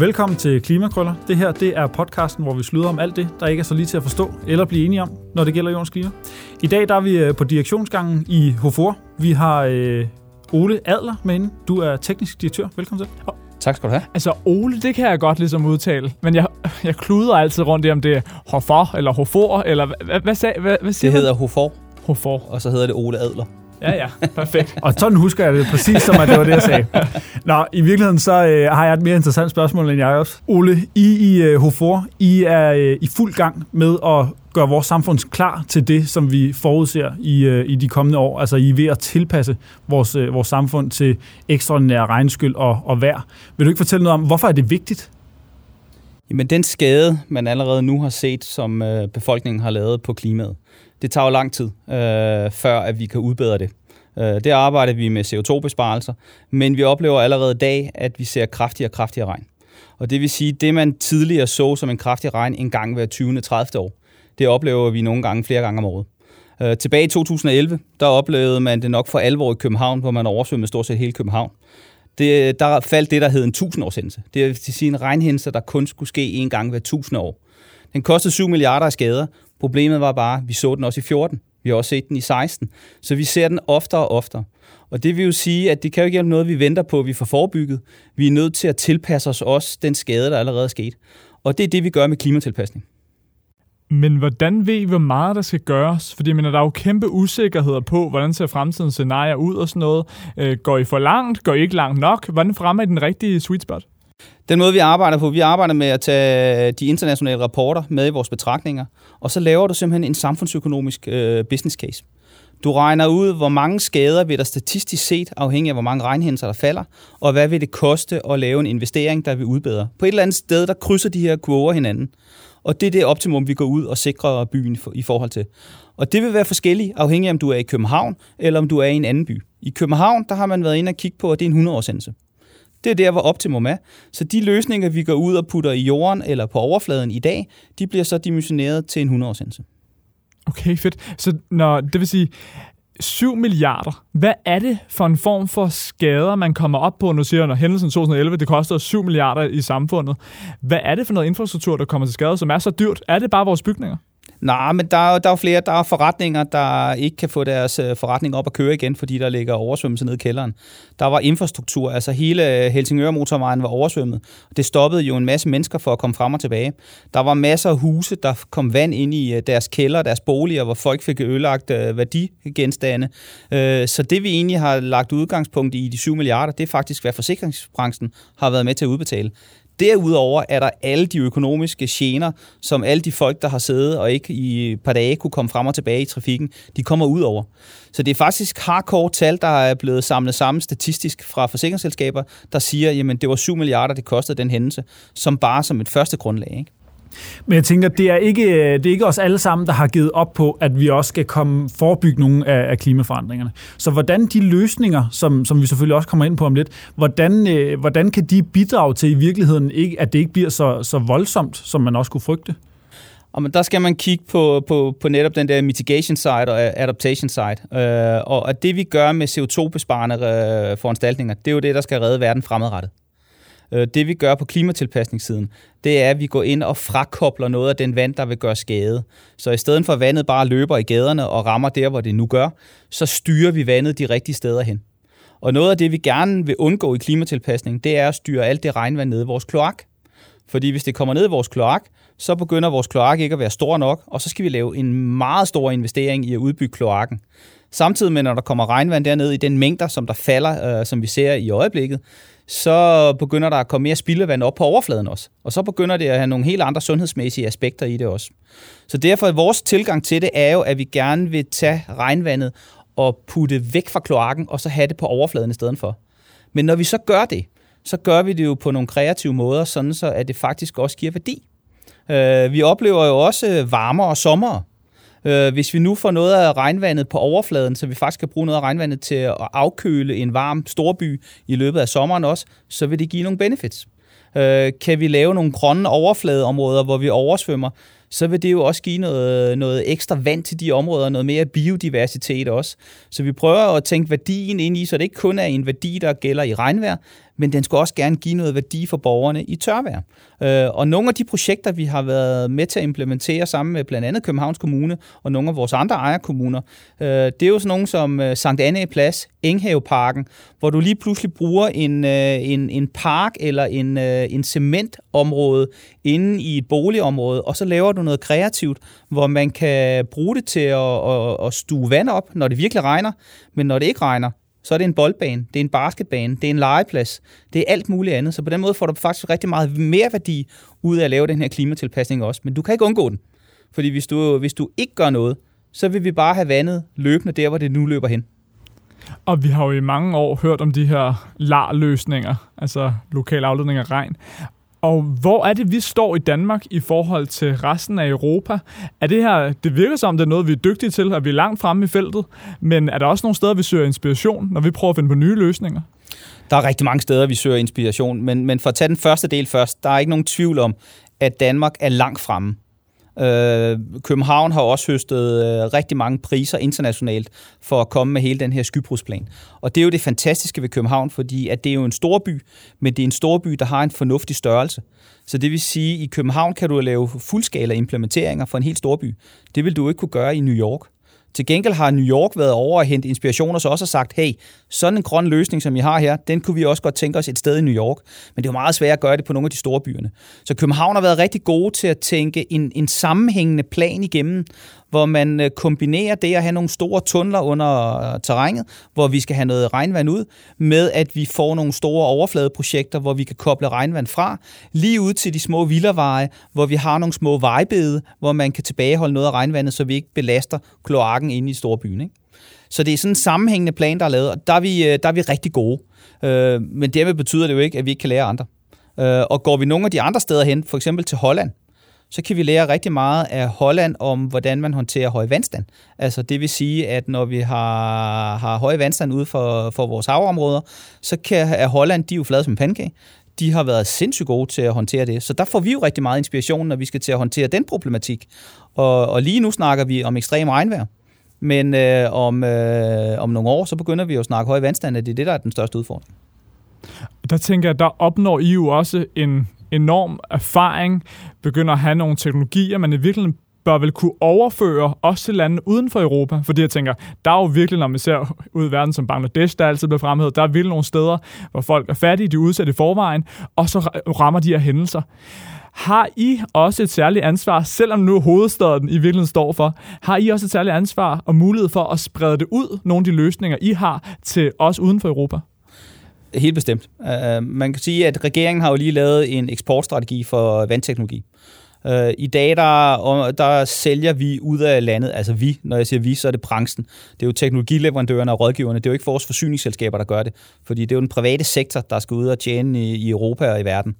Velkommen til Klimakrøller. Det her det er podcasten, hvor vi slutter om alt det, der ikke er så lige til at forstå eller blive enige om, når det gælder jordens klima. I dag der er vi øh, på direktionsgangen i Hofor. Vi har øh, Ole Adler med inde. Du er teknisk direktør. Velkommen til. Tak skal du have. Altså, Ole, det kan jeg godt ligesom udtale, men jeg, jeg kluder altid rundt i, om det er Hofor eller Hofor, eller hvad, hvad, hvad, hvad, hvad siger Det hedder Hofor, Hofor. og så hedder det Ole Adler. Ja, ja, perfekt. Og sådan husker jeg det præcis, som at det var det, jeg sagde. Nå, i virkeligheden så øh, har jeg et mere interessant spørgsmål, end jeg også. Ole, I i øh, Hofor, I er øh, i fuld gang med at gøre vores samfund klar til det, som vi forudser i, øh, i de kommende år. Altså, I er ved at tilpasse vores, øh, vores samfund til ekstraordinære regnskyld og, og vejr. Vil du ikke fortælle noget om, hvorfor er det vigtigt? Jamen den skade, man allerede nu har set, som øh, befolkningen har lavet på klimaet, det tager jo lang tid, øh, før at vi kan udbedre det. Øh, det arbejder vi med CO2-besparelser, men vi oplever allerede i dag, at vi ser kraftigere og kraftigere regn. Og det vil sige, det man tidligere så som en kraftig regn en gang hver 20. 30. år, det oplever vi nogle gange flere gange om året. Øh, tilbage i 2011, der oplevede man det nok for alvor i København, hvor man oversvømmede stort set hele København. Det, der faldt det, der hed en 1000 årshændelse. Det vil sige en regnhændelse, der kun skulle ske en gang hver 1000 år. Den kostede 7 milliarder af skader. Problemet var bare, at vi så den også i 14. Vi har også set den i 16. Så vi ser den oftere og oftere. Og det vil jo sige, at det kan jo ikke hjælpe noget, vi venter på, at vi får forebygget. Vi er nødt til at tilpasse os også den skade, der allerede er sket. Og det er det, vi gør med klimatilpasning. Men hvordan ved I, hvor meget der skal gøres? Fordi men der er jo kæmpe usikkerheder på, hvordan ser fremtidens scenarier ud og sådan noget. Øh, går I for langt? Går I ikke langt nok? Hvordan fremmer I den rigtige sweet spot? Den måde, vi arbejder på, vi arbejder med at tage de internationale rapporter med i vores betragtninger, og så laver du simpelthen en samfundsøkonomisk øh, business case. Du regner ud, hvor mange skader vil der statistisk set, afhængig af hvor mange regnhændelser der falder, og hvad vil det koste at lave en investering, der vil udbedre. På et eller andet sted, der krydser de her kurver hinanden. Og det er det optimum, vi går ud og sikrer byen for, i forhold til. Og det vil være forskelligt, afhængig af om du er i København, eller om du er i en anden by. I København, der har man været inde og kigge på, at det er en 100-årshændelse. Det er der, hvor optimum er. Så de løsninger, vi går ud og putter i jorden eller på overfladen i dag, de bliver så dimensioneret til en 100-årshændelse. Okay, fedt. Så når, det vil sige, 7 milliarder. Hvad er det for en form for skader, man kommer op på? Nu siger når hændelsen 2011, det koster 7 milliarder i samfundet. Hvad er det for noget infrastruktur, der kommer til skade, som er så dyrt? Er det bare vores bygninger? Nej, men der er, der er flere. Der er forretninger, der ikke kan få deres øh, forretning op at køre igen, fordi der ligger oversvømmelse nede i kælderen. Der var infrastruktur, altså hele Helsingør-motorvejen var oversvømmet. Det stoppede jo en masse mennesker for at komme frem og tilbage. Der var masser af huse, der kom vand ind i øh, deres kælder, deres boliger, hvor folk fik ødelagt øh, værdigenstande. Så det vi egentlig har lagt udgangspunkt i de 7 milliarder, det er faktisk, hvad forsikringsbranchen har været med til at udbetale. Derudover er der alle de økonomiske gener, som alle de folk, der har siddet og ikke i et par dage kunne komme frem og tilbage i trafikken, de kommer ud over. Så det er faktisk hardcore tal, der er blevet samlet sammen statistisk fra forsikringsselskaber, der siger, jamen det var 7 milliarder, det kostede den hændelse, som bare som et første grundlag. Ikke? Men jeg tænker, det er, ikke, det er ikke os alle sammen, der har givet op på, at vi også skal komme forebygge nogle af, af klimaforandringerne. Så hvordan de løsninger, som, som vi selvfølgelig også kommer ind på om lidt, hvordan, øh, hvordan kan de bidrage til i virkeligheden, ikke, at det ikke bliver så, så voldsomt, som man også kunne frygte? Jamen, men der skal man kigge på, på, på netop den der mitigation side og adaptation side. Øh, og at det vi gør med CO2-besparende øh, foranstaltninger, det er jo det, der skal redde verden fremadrettet. Øh, det vi gør på klimatilpasningssiden, det er, at vi går ind og frakobler noget af den vand, der vil gøre skade. Så i stedet for at vandet bare løber i gaderne og rammer der, hvor det nu gør, så styrer vi vandet de rigtige steder hen. Og noget af det, vi gerne vil undgå i klimatilpasning, det er at styre alt det regnvand ned i vores kloak. Fordi hvis det kommer ned i vores kloak, så begynder vores kloak ikke at være stor nok, og så skal vi lave en meget stor investering i at udbygge kloakken. Samtidig med, når der kommer regnvand derned i den mængder, som der falder, øh, som vi ser i øjeblikket, så begynder der at komme mere spildevand op på overfladen også. Og så begynder det at have nogle helt andre sundhedsmæssige aspekter i det også. Så derfor er vores tilgang til det er jo, at vi gerne vil tage regnvandet og putte væk fra kloakken, og så have det på overfladen i stedet for. Men når vi så gør det, så gør vi det jo på nogle kreative måder, sådan så at det faktisk også giver værdi. Øh, vi oplever jo også varmere sommer. Øh, hvis vi nu får noget af regnvandet på overfladen, så vi faktisk kan bruge noget af regnvandet til at afkøle en varm storby i løbet af sommeren også, så vil det give nogle benefits. Øh, kan vi lave nogle grønne overfladeområder, hvor vi oversvømmer, så vil det jo også give noget, noget ekstra vand til de områder, noget mere biodiversitet også. Så vi prøver at tænke værdien ind i, så det ikke kun er en værdi, der gælder i regnvejr, men den skal også gerne give noget værdi for borgerne i tørvejr. Øh, og nogle af de projekter, vi har været med til at implementere sammen med blandt andet Københavns Kommune og nogle af vores andre ejerkommuner, øh, det er jo sådan nogle som øh, Sankt Anne Plads, Enghaveparken, hvor du lige pludselig bruger en, en, en park eller en, en cementområde inde i et boligområde, og så laver du noget kreativt, hvor man kan bruge det til at, at, at stue vand op, når det virkelig regner, men når det ikke regner, så er det en boldbane, det er en basketbane, det er en legeplads, det er alt muligt andet. Så på den måde får du faktisk rigtig meget mere værdi ud af at lave den her klimatilpasning også. Men du kan ikke undgå den. Fordi hvis du, hvis du ikke gør noget, så vil vi bare have vandet løbende der, hvor det nu løber hen. Og vi har jo i mange år hørt om de her LAR-løsninger, altså lokal afledning af regn. Og hvor er det, vi står i Danmark i forhold til resten af Europa? Er det her, det virker som, det er noget, vi er dygtige til, og vi er langt fremme i feltet, men er der også nogle steder, vi søger inspiration, når vi prøver at finde på nye løsninger? Der er rigtig mange steder, vi søger inspiration, men, men for at tage den første del først, der er ikke nogen tvivl om, at Danmark er langt fremme. Øh, København har også høstet øh, rigtig mange priser internationalt for at komme med hele den her skybrudsplan. Og det er jo det fantastiske ved København, fordi at det er jo en storby, men det er en storby, der har en fornuftig størrelse. Så det vil sige, at i København kan du lave fuldskala implementeringer for en helt storby. Det vil du ikke kunne gøre i New York. Til gengæld har New York været over og hente inspiration og så også sagt, hey, sådan en grøn løsning, som I har her, den kunne vi også godt tænke os et sted i New York. Men det er jo meget svært at gøre det på nogle af de store byerne. Så København har været rigtig gode til at tænke en, en sammenhængende plan igennem, hvor man øh, kombinerer det at have nogle store tunneler under øh, terrænet, hvor vi skal have noget regnvand ud, med at vi får nogle store overfladeprojekter, hvor vi kan koble regnvand fra, lige ud til de små villaveje, hvor vi har nogle små vejbede, hvor man kan tilbageholde noget af regnvandet, så vi ikke belaster kloakken inde i storbyen. Ikke? Så det er sådan en sammenhængende plan, der er lavet, og der er vi, øh, der er vi rigtig gode. Men dermed betyder det jo ikke, at vi ikke kan lære andre. Og går vi nogle af de andre steder hen, for eksempel til Holland, så kan vi lære rigtig meget af Holland om, hvordan man håndterer høj vandstand. Altså det vil sige, at når vi har, har høj vandstand ude for, for vores havområder, så kan, er Holland, de er jo flade som pandekage de har været sindssygt gode til at håndtere det. Så der får vi jo rigtig meget inspiration, når vi skal til at håndtere den problematik. Og, og lige nu snakker vi om ekstrem regnvejr. Men øh, om, øh, om nogle år, så begynder vi jo at snakke høj vandstand, at det er det, der er den største udfordring. Der tænker jeg, der opnår I jo også en enorm erfaring, begynder at have nogle teknologier, man i virkeligheden bør vel kunne overføre også til lande uden for Europa. Fordi jeg tænker, der er jo virkelig, når man ser ud i verden som Bangladesh, der altid bliver fremhævet, der er virkelig nogle steder, hvor folk er fattige, de er udsat i forvejen, og så rammer de her hændelser. Har I også et særligt ansvar, selvom nu hovedstaden i virkeligheden står for, har I også et særligt ansvar og mulighed for at sprede det ud, nogle af de løsninger, I har, til os uden for Europa? Helt bestemt. Uh, man kan sige, at regeringen har jo lige lavet en eksportstrategi for vandteknologi. Uh, I dag, der, der sælger vi ud af landet, altså vi, når jeg siger vi, så er det branchen. Det er jo teknologileverandørerne og rådgiverne, det er jo ikke vores forsyningsselskaber, der gør det, fordi det er jo den private sektor, der skal ud og tjene i, i Europa og i verden.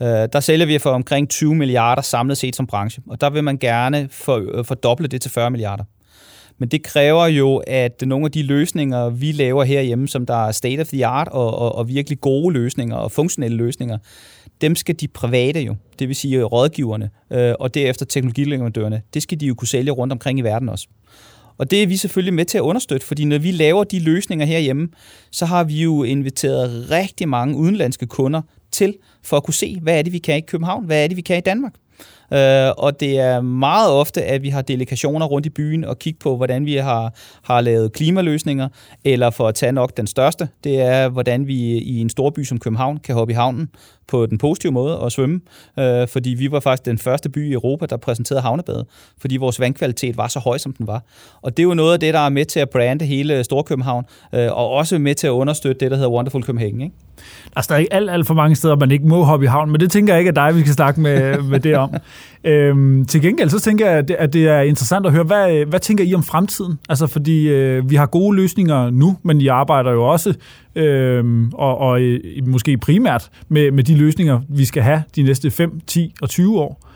Uh, der sælger vi for omkring 20 milliarder samlet set som branche, og der vil man gerne for, fordoble det til 40 milliarder. Men det kræver jo, at nogle af de løsninger, vi laver herhjemme, som der er state of the art og, og, og virkelig gode løsninger og funktionelle løsninger, dem skal de private jo, det vil sige rådgiverne, øh, og derefter teknologileverandørerne, det skal de jo kunne sælge rundt omkring i verden også. Og det er vi selvfølgelig med til at understøtte, fordi når vi laver de løsninger herhjemme, så har vi jo inviteret rigtig mange udenlandske kunder til, for at kunne se, hvad er det, vi kan i København, hvad er det, vi kan i Danmark. Øh, og det er meget ofte, at vi har delegationer rundt i byen og kigge på, hvordan vi har, har lavet klimaløsninger, eller for at tage nok den største, det er, hvordan vi i en stor by som København kan hoppe i havnen på den positive måde og svømme, øh, fordi vi var faktisk den første by i Europa, der præsenterede havnebadet, fordi vores vandkvalitet var så høj, som den var. Og det er jo noget af det, der er med til at brande hele Storkøbenhavn, øh, og også med til at understøtte det, der hedder Wonderful Copenhagen. Ikke? Altså, der er ikke alt, alt for mange steder, man ikke må hoppe i havn, men det tænker jeg ikke er dig, vi skal snakke med, med det om. Øhm, til gengæld så tænker jeg, at det, er interessant at høre, hvad, hvad tænker I om fremtiden? Altså fordi øh, vi har gode løsninger nu, men I arbejder jo også, øh, og, og øh, måske primært med, med de løsninger, vi skal have de næste 5, 10 og 20 år.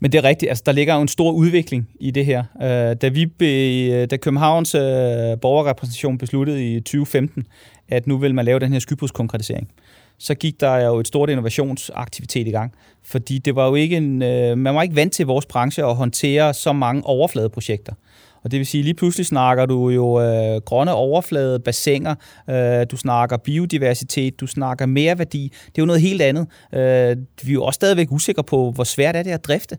Men det er rigtigt, altså der ligger jo en stor udvikling i det her. Øh, da, vi be, øh, da Københavns øh, borgerrepræsentation besluttede i 2015, at nu vil man lave den her skybudskonkretisering, så gik der jo et stort innovationsaktivitet i gang. Fordi det var jo ikke en, øh, man var ikke vant til vores branche at håndtere så mange overfladeprojekter. Og det vil sige, lige pludselig snakker du jo øh, grønne overflade, bassiner, øh, du snakker biodiversitet, du snakker mere værdi. Det er jo noget helt andet. Øh, vi er jo også stadigvæk usikre på, hvor svært er det at drifte.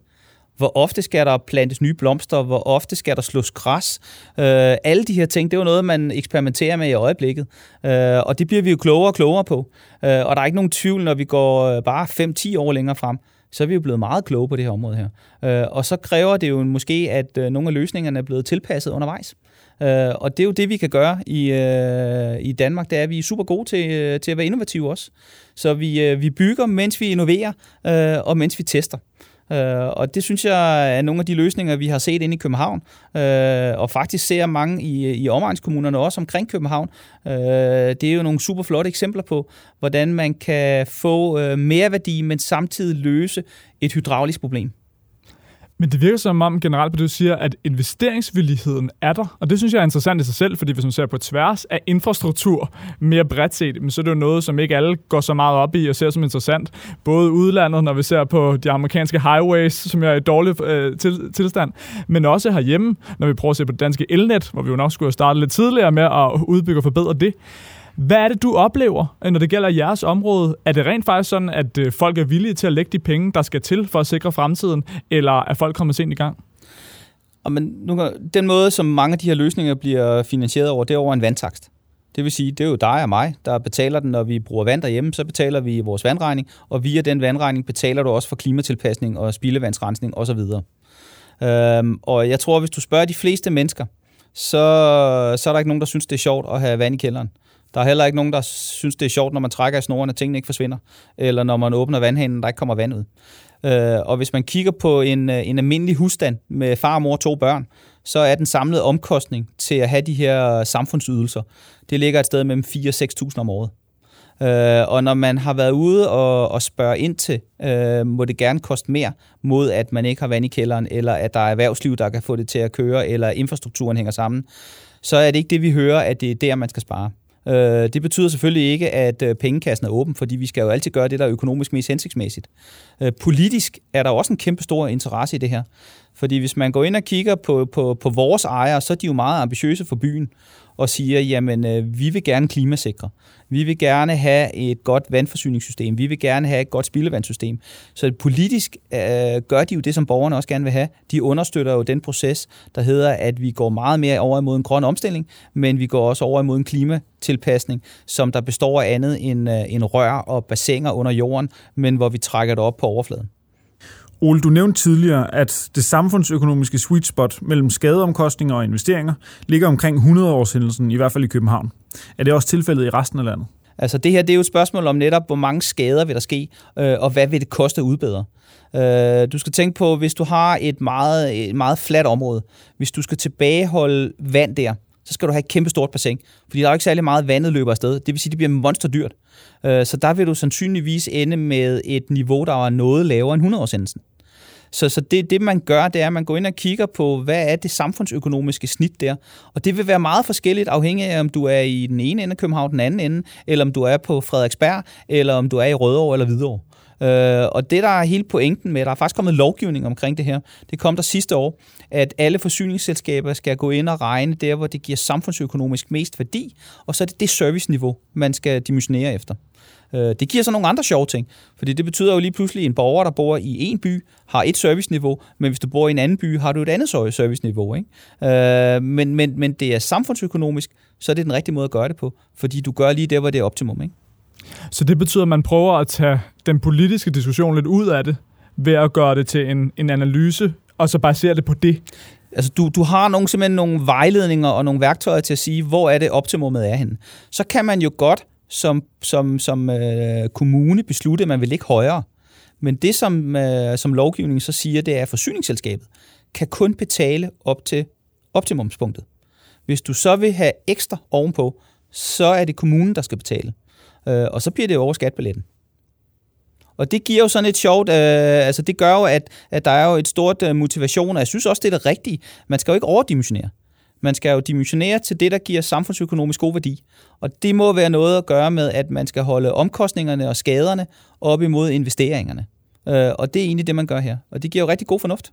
Hvor ofte skal der plantes nye blomster? Hvor ofte skal der slås græs? Øh, alle de her ting, det er jo noget, man eksperimenterer med i øjeblikket. Øh, og det bliver vi jo klogere og klogere på. Øh, og der er ikke nogen tvivl, når vi går øh, bare 5-10 år længere frem, så er vi jo blevet meget kloge på det her område her. Øh, og så kræver det jo måske, at øh, nogle af løsningerne er blevet tilpasset undervejs. Øh, og det er jo det, vi kan gøre i, øh, i Danmark, det er, at vi er super gode til, øh, til at være innovative også. Så vi, øh, vi bygger, mens vi innoverer, øh, og mens vi tester. Øh, og det synes jeg er nogle af de løsninger, vi har set inde i København, øh, og faktisk ser mange i, i omegnskommunerne også omkring København. Øh, det er jo nogle super flotte eksempler på, hvordan man kan få øh, mere værdi, men samtidig løse et hydraulisk problem. Men det virker som om generelt på det, du siger, at investeringsvilligheden er der. Og det synes jeg er interessant i sig selv, fordi hvis man ser på tværs af infrastruktur mere bredt set, så er det jo noget, som ikke alle går så meget op i og ser som interessant. Både udlandet, når vi ser på de amerikanske highways, som er i dårlig øh, til, tilstand, men også herhjemme, når vi prøver at se på det danske elnet, hvor vi jo nok skulle have startet lidt tidligere med at udbygge og forbedre det. Hvad er det, du oplever, øh, når det gælder jeres område? Er det rent faktisk sådan, at øh, folk er villige til at lægge de penge, der skal til for at sikre fremtiden, eller er folk kommet sent i gang? Og men nu, den måde, som mange af de her løsninger bliver finansieret over, det er over en vandtakst. Det vil sige, det er jo dig og mig, der betaler den, når vi bruger vand derhjemme, så betaler vi vores vandregning, og via den vandregning betaler du også for klimatilpasning og spildevandsrensning osv. Øhm, og jeg tror, hvis du spørger de fleste mennesker, så, så er der ikke nogen, der synes, det er sjovt at have vand i kælderen. Der er heller ikke nogen, der synes, det er sjovt, når man trækker i snoren, at tingene ikke forsvinder. Eller når man åbner vandhanen, der ikke kommer vand ud. Øh, og hvis man kigger på en, øh, en almindelig husstand med far, mor og to børn, så er den samlede omkostning til at have de her samfundsydelser, det ligger et sted mellem 4 og 6.000 om året. Øh, og når man har været ude og, og spørge ind til, øh, må det gerne koste mere, mod at man ikke har vand i kælderen, eller at der er erhvervsliv, der kan få det til at køre, eller infrastrukturen hænger sammen, så er det ikke det, vi hører, at det er der, man skal spare. Øh, det betyder selvfølgelig ikke, at øh, pengekassen er åben, fordi vi skal jo altid gøre det, der er økonomisk mest hensigtsmæssigt. Øh, politisk er der også en kæmpe stor interesse i det her. Fordi hvis man går ind og kigger på, på, på vores ejere, så er de jo meget ambitiøse for byen og siger, jamen øh, vi vil gerne klimasikre. Vi vil gerne have et godt vandforsyningssystem. Vi vil gerne have et godt spildevandssystem. Så politisk øh, gør de jo det, som borgerne også gerne vil have. De understøtter jo den proces, der hedder, at vi går meget mere over imod en grøn omstilling, men vi går også over imod en klimatilpasning, som der består af andet end, øh, end rør og bassiner under jorden, men hvor vi trækker det op på overfladen. Ole, du nævnte tidligere, at det samfundsøkonomiske sweet spot mellem skadeomkostninger og investeringer ligger omkring 100-årshændelsen, i hvert fald i København. Er det også tilfældet i resten af landet? Altså det her det er jo et spørgsmål om netop, hvor mange skader vil der ske, øh, og hvad vil det koste at udbedre. Øh, du skal tænke på, hvis du har et meget, et meget fladt område, hvis du skal tilbageholde vand der, så skal du have et kæmpe stort bassin, fordi der er jo ikke særlig meget vandet løber afsted. Det vil sige, at det bliver monsterdyrt. Øh, så der vil du sandsynligvis ende med et niveau, der er noget lavere end 100 årsendelsen. Så, så det, det, man gør, det er, at man går ind og kigger på, hvad er det samfundsøkonomiske snit der. Og det vil være meget forskelligt, afhængig af, om du er i den ene ende af København, den anden ende, eller om du er på Frederiksberg, eller om du er i Rødovre eller Hvidovre. Øh, og det, der er hele pointen med, der er faktisk kommet lovgivning omkring det her, det kom der sidste år, at alle forsyningsselskaber skal gå ind og regne der, hvor det giver samfundsøkonomisk mest værdi, og så er det det serviceniveau, man skal dimensionere efter. Øh, det giver så nogle andre sjove ting, fordi det betyder jo lige pludselig, at en borger, der bor i en by, har et serviceniveau, men hvis du bor i en anden by, har du et andet serviceniveau. Ikke? Øh, men, men, men det er samfundsøkonomisk, så er det den rigtige måde at gøre det på, fordi du gør lige der, hvor det er optimum. Ikke? Så det betyder, at man prøver at tage den politiske diskussion lidt ud af det, ved at gøre det til en, en analyse, og så basere det på det? Altså, du, du har nogle, simpelthen nogle vejledninger og nogle værktøjer til at sige, hvor er det optimummet er henne. Så kan man jo godt som, som, som øh, kommune beslutte, at man vil ligge højere. Men det, som, øh, som lovgivningen så siger, det er, at forsyningsselskabet kan kun betale op til optimumspunktet. Hvis du så vil have ekstra ovenpå, så er det kommunen, der skal betale. Øh, og så bliver det over skatbilletten. Og det giver jo sådan et sjovt, øh, altså det gør jo, at, at der er jo et stort øh, motivation, og jeg synes også, det er det rigtige. Man skal jo ikke overdimensionere. Man skal jo dimensionere til det, der giver samfundsøkonomisk god værdi. Og det må være noget at gøre med, at man skal holde omkostningerne og skaderne op imod investeringerne. Øh, og det er egentlig det, man gør her. Og det giver jo rigtig god fornuft.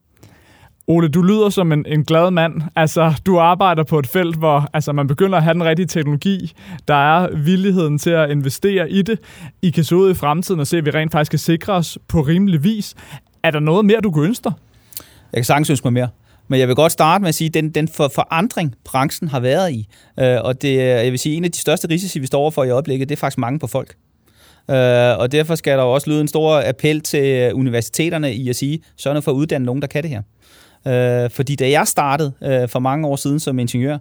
Ole, du lyder som en, en glad mand. Altså, du arbejder på et felt, hvor altså, man begynder at have den rigtige teknologi. Der er villigheden til at investere i det. I kan se ud i fremtiden og se, at vi rent faktisk kan sikre os på rimelig vis. Er der noget mere, du kan ønske dig? Jeg kan sagtens ønske mig mere. Men jeg vil godt starte med at sige, at den, den for forandring, branchen har været i, øh, og det jeg vil sige, en af de største risici, vi står overfor i øjeblikket, det er faktisk mange på folk. Øh, og derfor skal der også lyde en stor appel til universiteterne i at sige, sørg nu for at uddanne nogen, der kan det her. Øh, fordi da jeg startede øh, for mange år siden som ingeniør,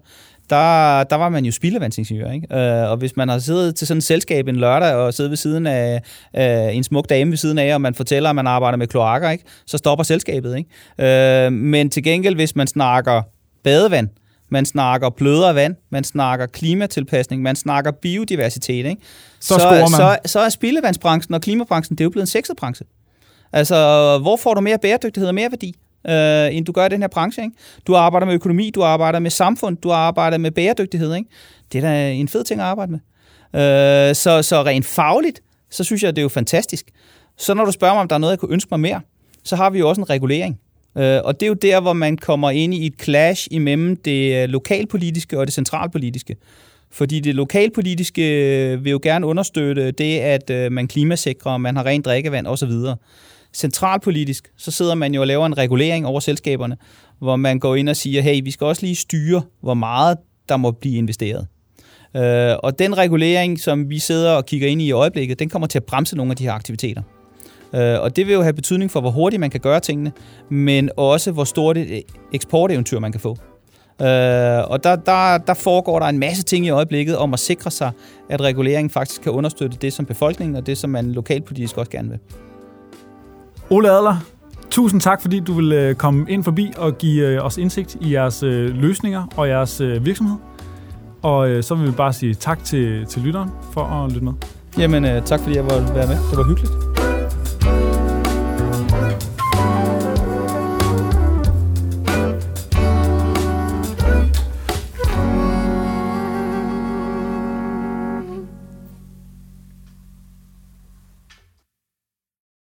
der, der var man jo spildevandsingeniør. Ikke? Øh, og hvis man har siddet til sådan et selskab en lørdag og siddet ved siden af øh, en smuk dame ved siden af, og man fortæller, at man arbejder med kloakker, ikke? så stopper selskabet. Ikke? Øh, men til gengæld, hvis man snakker badevand, man snakker blødere vand, man snakker klimatilpasning, man snakker biodiversitet, ikke? Så, så, man. så, så er spildevandsbranchen og klimabranchen, det er jo blevet en sexet branche. Altså, hvor får du mere bæredygtighed og mere værdi? Øh, end du gør i den her branche. Ikke? Du arbejder med økonomi, du arbejder med samfund, du arbejder med bæredygtighed. Ikke? Det er da en fed ting at arbejde med. Øh, så, så rent fagligt, så synes jeg, det er jo fantastisk. Så når du spørger mig, om der er noget, jeg kunne ønske mig mere, så har vi jo også en regulering. Øh, og det er jo der, hvor man kommer ind i et clash imellem det øh, lokalpolitiske og det centralpolitiske. Fordi det lokalpolitiske øh, vil jo gerne understøtte det, at øh, man klimasikrer, man har rent drikkevand osv centralpolitisk, så sidder man jo og laver en regulering over selskaberne, hvor man går ind og siger, hey, vi skal også lige styre, hvor meget der må blive investeret. Øh, og den regulering, som vi sidder og kigger ind i i øjeblikket, den kommer til at bremse nogle af de her aktiviteter. Øh, og det vil jo have betydning for, hvor hurtigt man kan gøre tingene, men også, hvor stort et øh, eksporteventyr man kan få. Øh, og der, der, der foregår der en masse ting i øjeblikket om at sikre sig, at reguleringen faktisk kan understøtte det som befolkningen, og det som man lokalpolitisk også gerne vil. Ole Adler, tusind tak, fordi du vil øh, komme ind forbi og give øh, os indsigt i jeres øh, løsninger og jeres virksomhed. Og så vil vi bare sige tak til, til lytteren for at lytte med. Jamen, tak fordi jeg var være med. Det var hyggeligt.